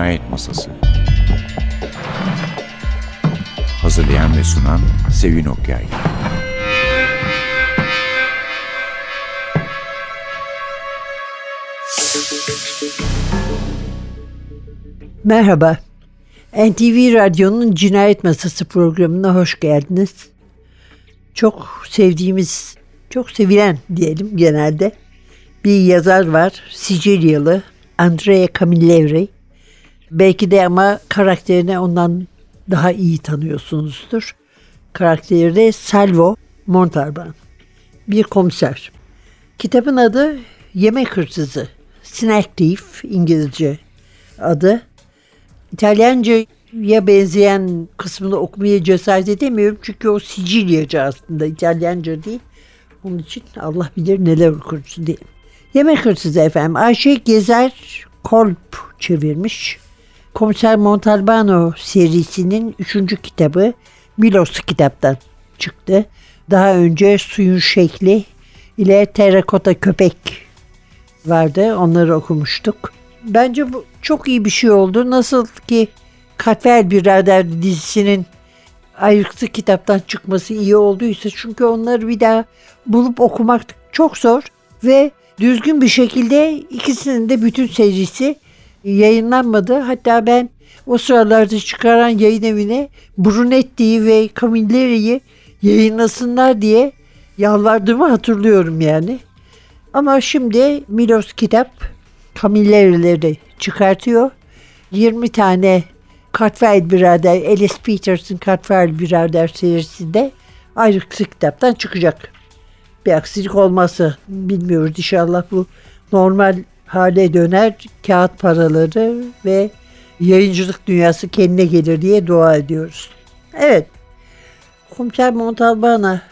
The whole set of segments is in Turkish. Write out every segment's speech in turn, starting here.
Cinayet Masası Hazırlayan ve sunan Sevin Okyay Merhaba. NTV Radyo'nun Cinayet Masası programına hoş geldiniz. Çok sevdiğimiz, çok sevilen diyelim genelde bir yazar var. Sicilyalı Andrea Camilleri. Belki de ama karakterini ondan daha iyi tanıyorsunuzdur. Karakteri de Salvo Montalban. Bir komiser. Kitabın adı Yemek Hırsızı. Snack Thief İngilizce adı. İtalyanca'ya benzeyen kısmını okumaya cesaret edemiyorum. Çünkü o Sicilyaca aslında İtalyanca değil. Onun için Allah bilir neler okursun diye. Yemek hırsızı efendim. Ayşe Gezer Kolp çevirmiş. Komiser Montalbano serisinin üçüncü kitabı Milos kitaptan çıktı. Daha önce Suyun Şekli ile Terrakota Köpek vardı. Onları okumuştuk. Bence bu çok iyi bir şey oldu. Nasıl ki Katvel Birader dizisinin ayrıksı kitaptan çıkması iyi olduysa çünkü onları bir daha bulup okumak çok zor ve düzgün bir şekilde ikisinin de bütün serisi yayınlanmadı. Hatta ben o sıralarda çıkaran yayın evine Brunetti'yi ve Camilleri'yi yayınlasınlar diye yalvardığımı hatırlıyorum yani. Ama şimdi Milos kitap Camilleri'leri çıkartıyor. 20 tane Cartwright birader, Alice Peterson Cartwright birader serisinde ayrı kitaptan çıkacak. Bir aksilik olmazsa bilmiyoruz inşallah bu normal hale döner. Kağıt paraları ve yayıncılık dünyası kendine gelir diye dua ediyoruz. Evet. Komiser Montalbana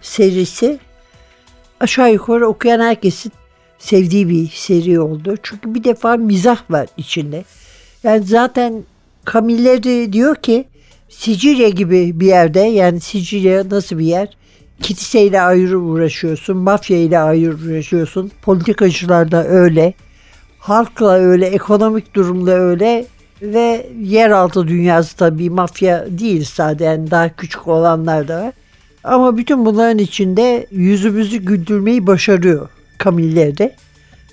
serisi aşağı yukarı okuyan herkesin sevdiği bir seri oldu. Çünkü bir defa mizah var içinde. Yani zaten Camilleri diyor ki Sicilya gibi bir yerde yani Sicilya nasıl bir yer? Kiliseyle ayrı uğraşıyorsun, mafya ile ayrı uğraşıyorsun. Politikacılar da öyle. Halkla öyle, ekonomik durumda öyle ve yeraltı dünyası tabii mafya değil sadece yani daha küçük olanlar da var. Ama bütün bunların içinde yüzümüzü güldürmeyi başarıyor Camilleri.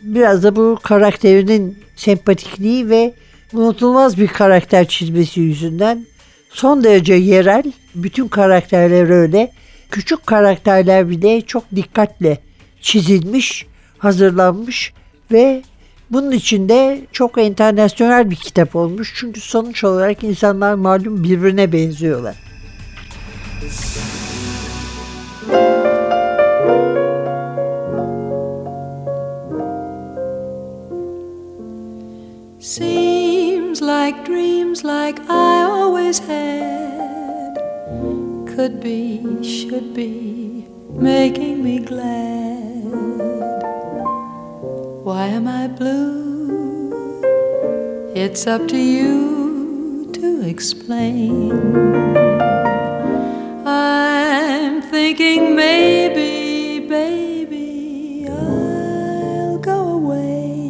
Biraz da bu karakterinin sempatikliği ve unutulmaz bir karakter çizmesi yüzünden son derece yerel. Bütün karakterler öyle. Küçük karakterler bile çok dikkatle çizilmiş, hazırlanmış ve bunun içinde çok internasyonel bir kitap olmuş. Çünkü sonuç olarak insanlar malum birbirine benziyorlar. Seems like dreams like I always had could be, should be making me glad. Why am I blue? It's up to you to explain. I'm thinking maybe, baby, I'll go away.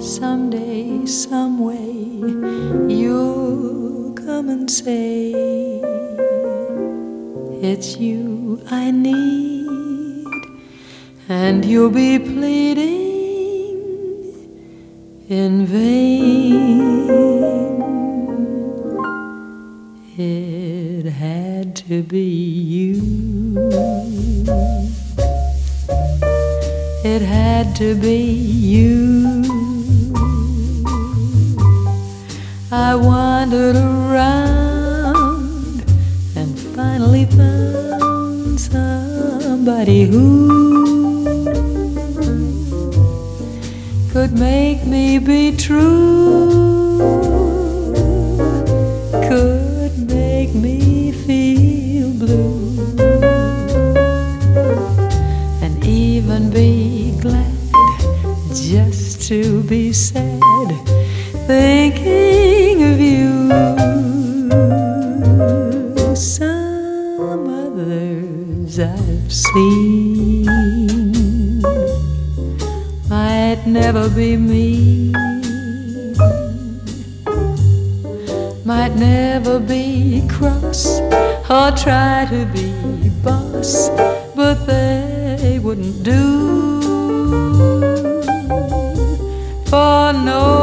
Someday, some way, you'll come and say, It's you I need, and you'll be pleading in vain. It had to be you. It had to be you. I wandered around finally found somebody who could make me be true, could make me feel blue, and even be glad just to be sad ever be me. Might never be cross or try to be boss, but they wouldn't do. For no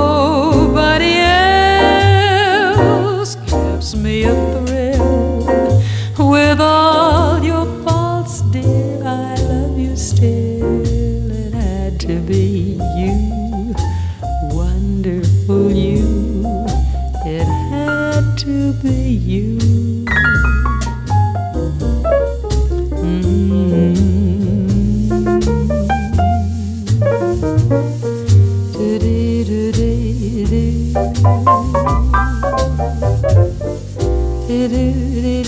do do do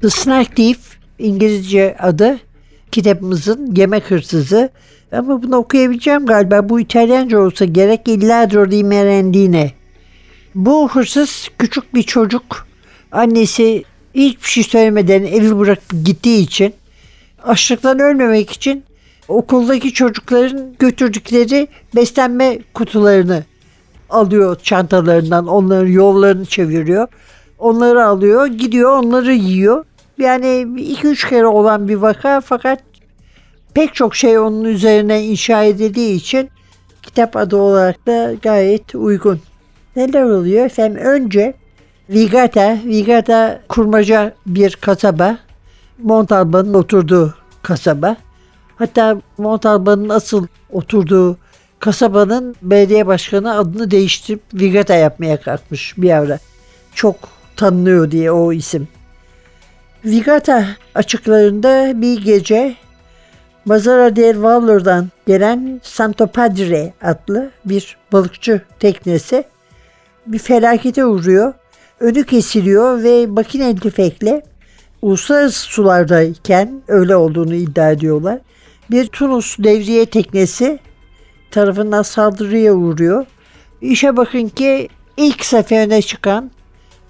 The Snack Thief İngilizce adı kitabımızın Yemek Hırsızı. Ama bunu okuyabileceğim galiba. Bu İtalyanca olsa gerek Il Ladro di Merendine. Bu hırsız küçük bir çocuk. Annesi hiçbir şey söylemeden evi bırakıp gittiği için açlıktan ölmemek için okuldaki çocukların götürdükleri beslenme kutularını alıyor çantalarından onların yollarını çeviriyor. Onları alıyor gidiyor onları yiyor. Yani iki üç kere olan bir vaka fakat pek çok şey onun üzerine inşa edildiği için kitap adı olarak da gayet uygun. Neler oluyor efendim? Önce Vigata, Vigata kurmaca bir kasaba. Montalban'ın oturduğu kasaba. Hatta Montalban'ın asıl oturduğu kasabanın belediye başkanı adını değiştirip Vigata yapmaya kalkmış bir ara. Çok tanınıyor diye o isim. Vigata açıklarında bir gece Mazara del Valor'dan gelen Santo Padre adlı bir balıkçı teknesi bir felakete uğruyor. Önü kesiliyor ve makineli tüfekle uluslararası sulardayken öyle olduğunu iddia ediyorlar. Bir Tunus devriye teknesi tarafından saldırıya uğruyor. İşe bakın ki ilk seferine çıkan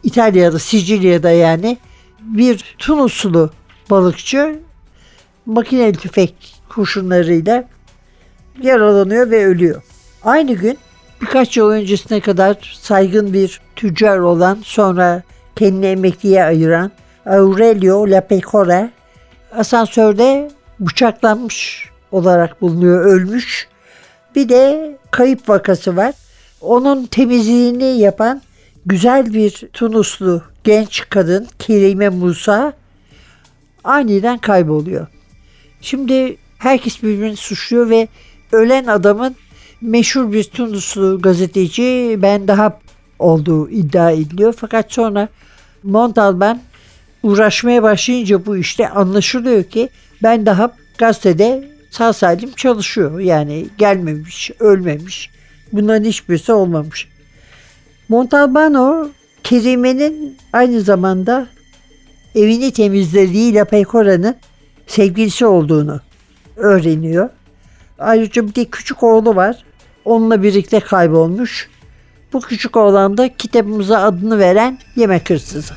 İtalya'da, Sicilya'da yani bir Tunuslu balıkçı makineli tüfek kurşunlarıyla yaralanıyor ve ölüyor. Aynı gün birkaç yıl öncesine kadar saygın bir tüccar olan sonra kendini emekliye ayıran Aurelio La Pecora asansörde bıçaklanmış olarak bulunuyor, ölmüş. Bir de kayıp vakası var. Onun temizliğini yapan güzel bir Tunuslu genç kadın Kerime Musa aniden kayboluyor. Şimdi herkes birbirini suçluyor ve ölen adamın meşhur bir Tunuslu gazeteci Ben Dahap olduğu iddia ediliyor. Fakat sonra Montalban uğraşmaya başlayınca bu işte anlaşılıyor ki Ben Dahap gazetede sağ salim çalışıyor. Yani gelmemiş, ölmemiş. Bunların hiçbirisi olmamış. Montalbano Kerime'nin aynı zamanda evini temizlediği La Pecora'nın sevgilisi olduğunu öğreniyor. Ayrıca bir de küçük oğlu var. Onunla birlikte kaybolmuş. Bu küçük oğlan da kitabımıza adını veren yemek hırsızı.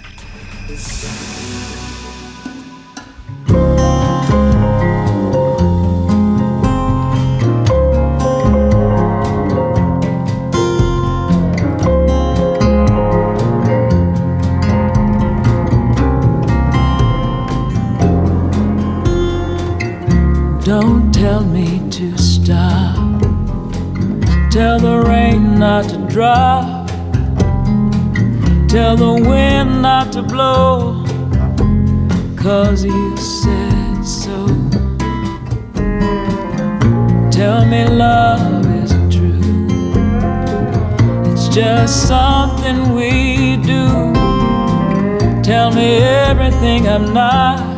To blow. Cause you said so. Tell me love isn't true. It's just something we do. Tell me everything I'm not.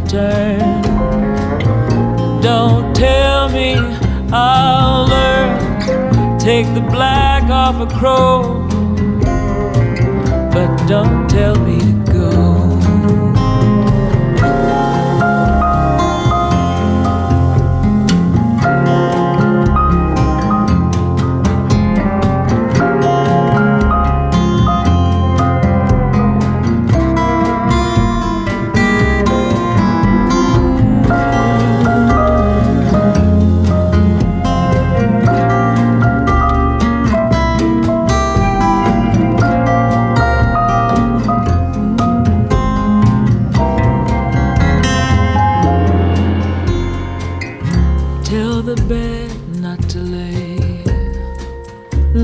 To turn. Don't tell me I'll learn. Take the black off a crow but don't tell me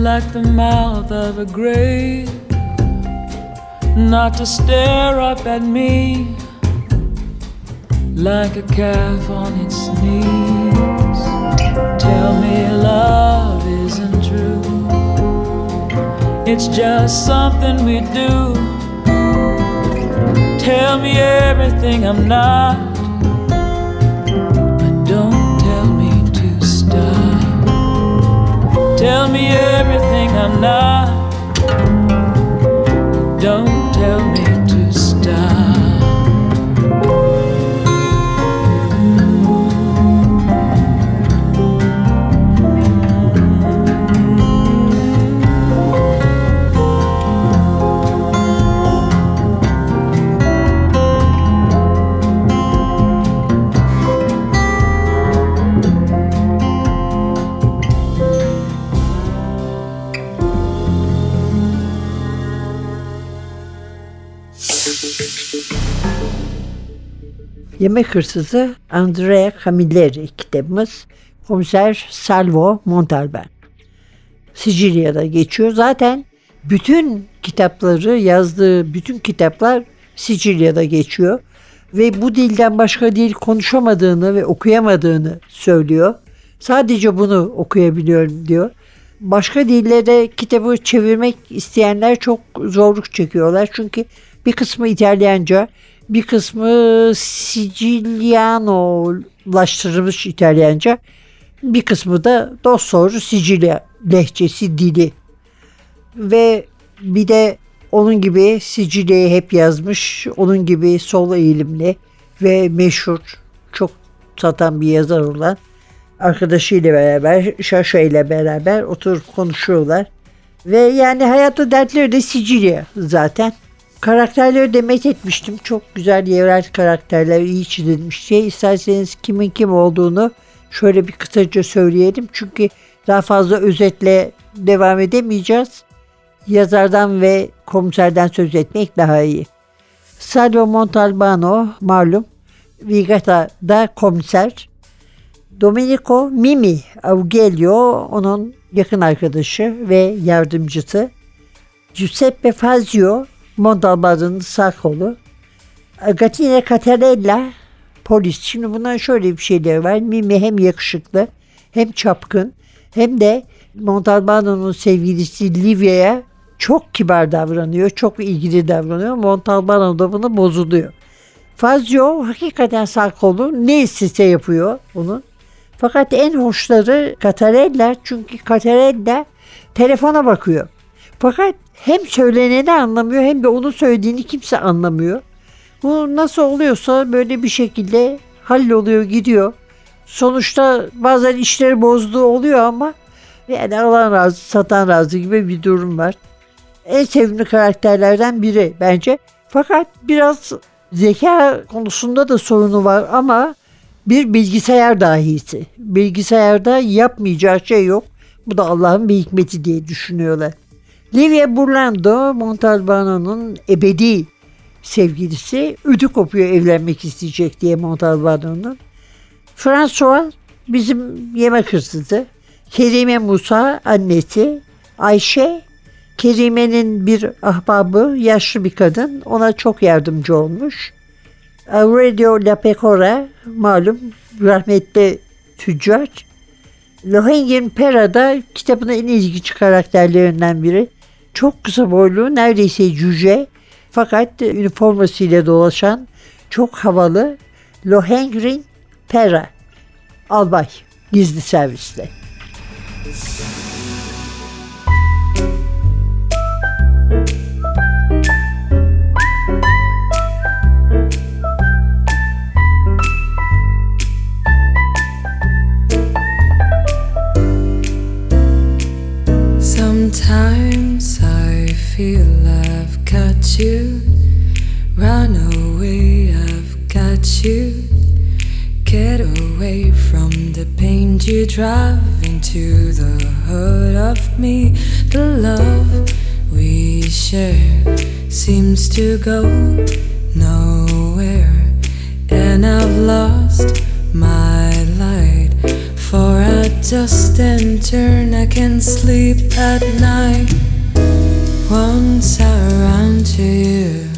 like the mouth of a grave, not to stare up at me like a calf on its knees. Tell me love isn't true, it's just something we do. Tell me everything I'm not. Tell me everything I'm not. Don't tell me to Yemek Hırsızı Andrea Camilleri kitabımız. Komiser Salvo Montalban. Sicilya'da geçiyor. Zaten bütün kitapları yazdığı bütün kitaplar Sicilya'da geçiyor. Ve bu dilden başka dil konuşamadığını ve okuyamadığını söylüyor. Sadece bunu okuyabiliyorum diyor. Başka dillere kitabı çevirmek isteyenler çok zorluk çekiyorlar. Çünkü bir kısmı İtalyanca, bir kısmı Sicilyanolaştırılmış İtalyanca, bir kısmı da dosdoğru Sicilya lehçesi dili. Ve bir de onun gibi Sicilya'yı hep yazmış, onun gibi sol eğilimli ve meşhur, çok satan bir yazar olan arkadaşıyla beraber, Şaşa ile beraber oturup konuşuyorlar. Ve yani hayatta dertleri de Sicilya zaten. Karakterleri de met etmiştim. Çok güzel yerel karakterler, iyi çizilmiş şey. İsterseniz kimin kim olduğunu şöyle bir kısaca söyleyelim. Çünkü daha fazla özetle devam edemeyeceğiz. Yazardan ve komiserden söz etmek daha iyi. Salvo Montalbano malum Vigata'da komiser. Domenico Mimi Augelio onun yakın arkadaşı ve yardımcısı. Giuseppe Fazio Montalbano'nun sağ kolu. Gatina Catarella polis. Şimdi bundan şöyle bir şeyler var. Mimi hem yakışıklı hem çapkın hem de Montalbano'nun sevgilisi Livia'ya çok kibar davranıyor. Çok ilgili davranıyor. Montalbano da bunu bozuluyor. Fazio hakikaten sağ kolu ne istese yapıyor onun. Fakat en hoşları Catarella çünkü Catarella telefona bakıyor. Fakat hem söyleneni anlamıyor hem de onun söylediğini kimse anlamıyor. Bu nasıl oluyorsa böyle bir şekilde halloluyor gidiyor. Sonuçta bazen işleri bozduğu oluyor ama yani alan razı satan razı gibi bir durum var. En sevimli karakterlerden biri bence. Fakat biraz zeka konusunda da sorunu var ama bir bilgisayar dahisi. Bilgisayarda yapmayacağı şey yok. Bu da Allah'ın bir hikmeti diye düşünüyorlar. Livia Burlando Montalbano'nun ebedi sevgilisi ödü kopuyor evlenmek isteyecek diye Montalbano'nun. François bizim yemek hırsızı. Kerime Musa annesi. Ayşe Kerime'nin bir ahbabı, yaşlı bir kadın. Ona çok yardımcı olmuş. Aurelio Lapecora malum rahmetli tüccar. Lohengrin Pera da kitabın en ilginç karakterlerinden biri. Çok kısa boylu, neredeyse cüce fakat üniformasıyla dolaşan çok havalı Lohengrin Pera albay gizli serviste. Seems to go nowhere, and I've lost my light. For I just and turn, I can sleep at night. Once I ran to you,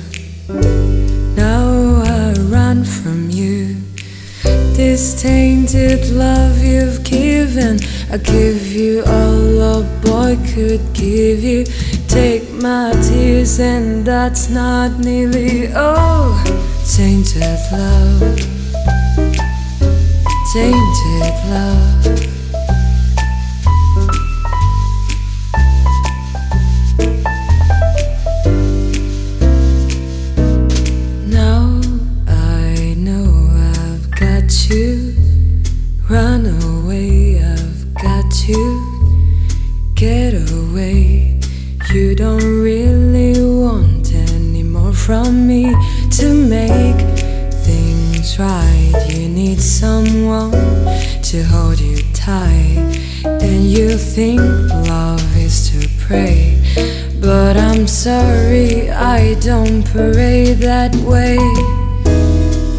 now I run from you. This tainted love you've given, I give you all a boy could give you. Take my tears, and that's not nearly all. Tainted love, tainted love. From me to make things right. You need someone to hold you tight. And you think love is to pray. But I'm sorry, I don't pray that way.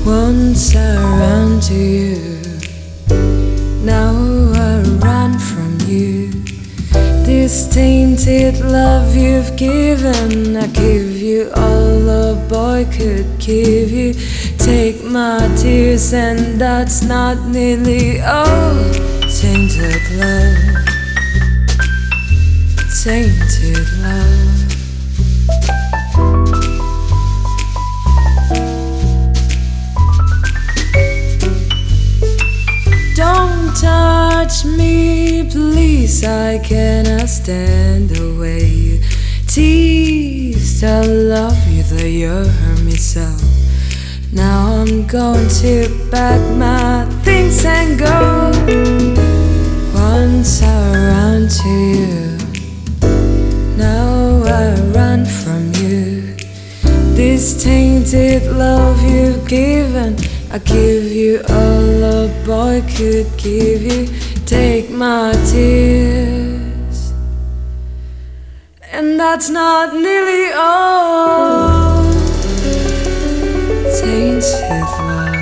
Once I ran to you, now I run from you. This tainted love you've given, I give you all a boy could give you. Take my tears, and that's not nearly all. Tainted love, tainted love. Don't touch me, please. I cannot stand the way you tease. I love you, though you hurt me so. Now I'm going to pack my things and go. Once I ran to you, now I run from you. This tainted love you've given, I give you all a boy could give you. Take my tears, that's not nearly all. Tainted love.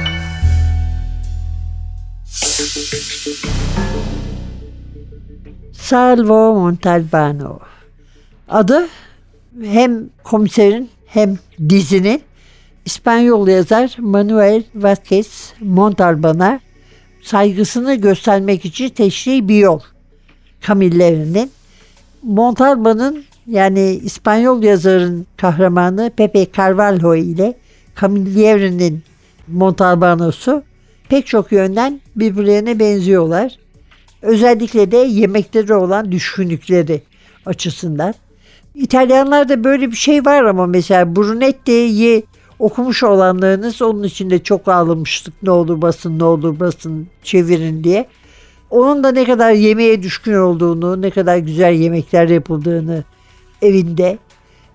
Salvo Montalbano. Adı hem komiserin hem dizinin İspanyol yazar Manuel Vázquez Montalban'a saygısını göstermek için teşri bir yol. Camille'nin. Montalban'ın yani İspanyol yazarın kahramanı Pepe Carvalho ile Camilleri'nin Montalbano'su pek çok yönden birbirlerine benziyorlar. Özellikle de yemekleri olan düşkünlükleri açısından. İtalyanlarda böyle bir şey var ama mesela Brunetti'yi okumuş olanlarınız onun için de çok ağlamıştık. Ne olur basın ne olur basın çevirin diye. Onun da ne kadar yemeğe düşkün olduğunu, ne kadar güzel yemekler yapıldığını evinde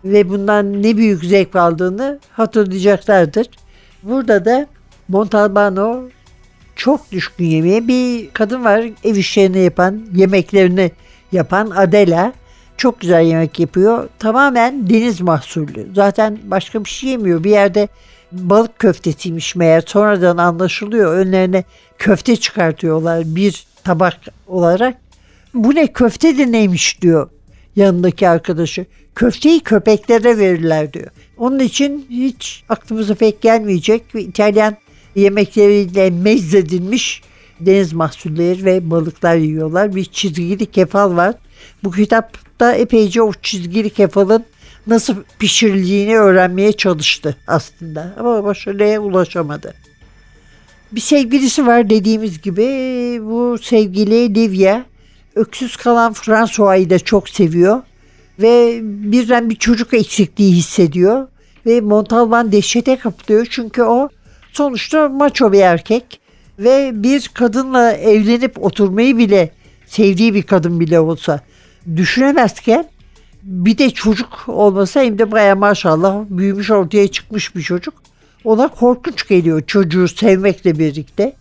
ve bundan ne büyük zevk aldığını hatırlayacaklardır. Burada da Montalbano çok düşkün yemeğe bir kadın var ev işlerini yapan, yemeklerini yapan Adela. Çok güzel yemek yapıyor. Tamamen deniz mahsullü. Zaten başka bir şey yemiyor. Bir yerde balık köftesiymiş meğer. Sonradan anlaşılıyor. Önlerine köfte çıkartıyorlar bir tabak olarak. Bu ne köfte de neymiş diyor. Yanındaki arkadaşı. Köfteyi köpeklere verirler diyor. Onun için hiç aklımıza pek gelmeyecek ve İtalyan yemekleriyle mezledilmiş deniz mahsulleri ve balıklar yiyorlar. Bir çizgili kefal var. Bu kitapta epeyce o çizgili kefalın nasıl pişirildiğini öğrenmeye çalıştı aslında. Ama başarıya ulaşamadı. Bir sevgilisi var dediğimiz gibi. Bu sevgili Livia öksüz kalan François'ı da çok seviyor. Ve birden bir çocuk eksikliği hissediyor. Ve Montalban dehşete kapılıyor çünkü o sonuçta maço bir erkek. Ve bir kadınla evlenip oturmayı bile sevdiği bir kadın bile olsa düşünemezken bir de çocuk olmasa hem de baya maşallah büyümüş ortaya çıkmış bir çocuk. Ona korkunç geliyor çocuğu sevmekle birlikte.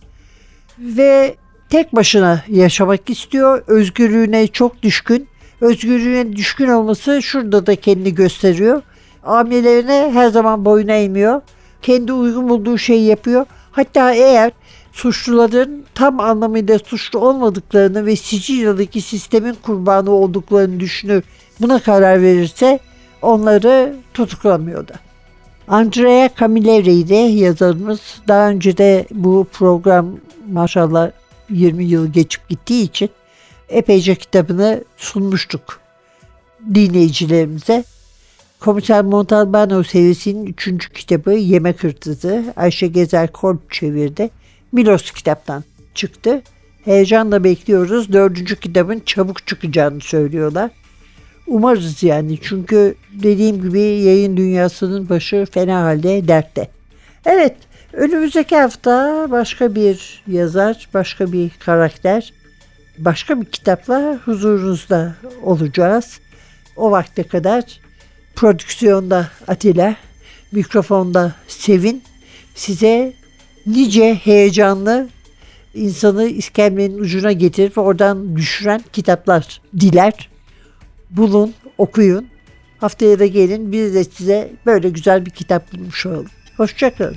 Ve tek başına yaşamak istiyor. Özgürlüğüne çok düşkün. Özgürlüğüne düşkün olması şurada da kendini gösteriyor. Amirlerine her zaman boyun eğmiyor. Kendi uygun bulduğu şeyi yapıyor. Hatta eğer suçluların tam anlamıyla suçlu olmadıklarını ve Sicilya'daki sistemin kurbanı olduklarını düşünür. Buna karar verirse onları tutuklamıyordu. Andrea Camilleri de yazarımız daha önce de bu program maşallah 20 yıl geçip gittiği için epeyce kitabını sunmuştuk dinleyicilerimize. Komiser Montalbano serisinin üçüncü kitabı Yemek Hırsızı Ayşe Gezer Korp çevirdi. Milos kitaptan çıktı. Heyecanla bekliyoruz. Dördüncü kitabın çabuk çıkacağını söylüyorlar. Umarız yani çünkü dediğim gibi yayın dünyasının başı fena halde dertte. Evet önümüzdeki hafta başka bir yazar, başka bir karakter, başka bir kitapla huzurunuzda olacağız. O vakte kadar prodüksiyonda Atilla, mikrofonda Sevin size nice heyecanlı insanı iskemlenin ucuna getirip oradan düşüren kitaplar diler. Bulun, okuyun. Haftaya da gelin biz de size böyle güzel bir kitap bulmuş olalım. Hoşçakalın.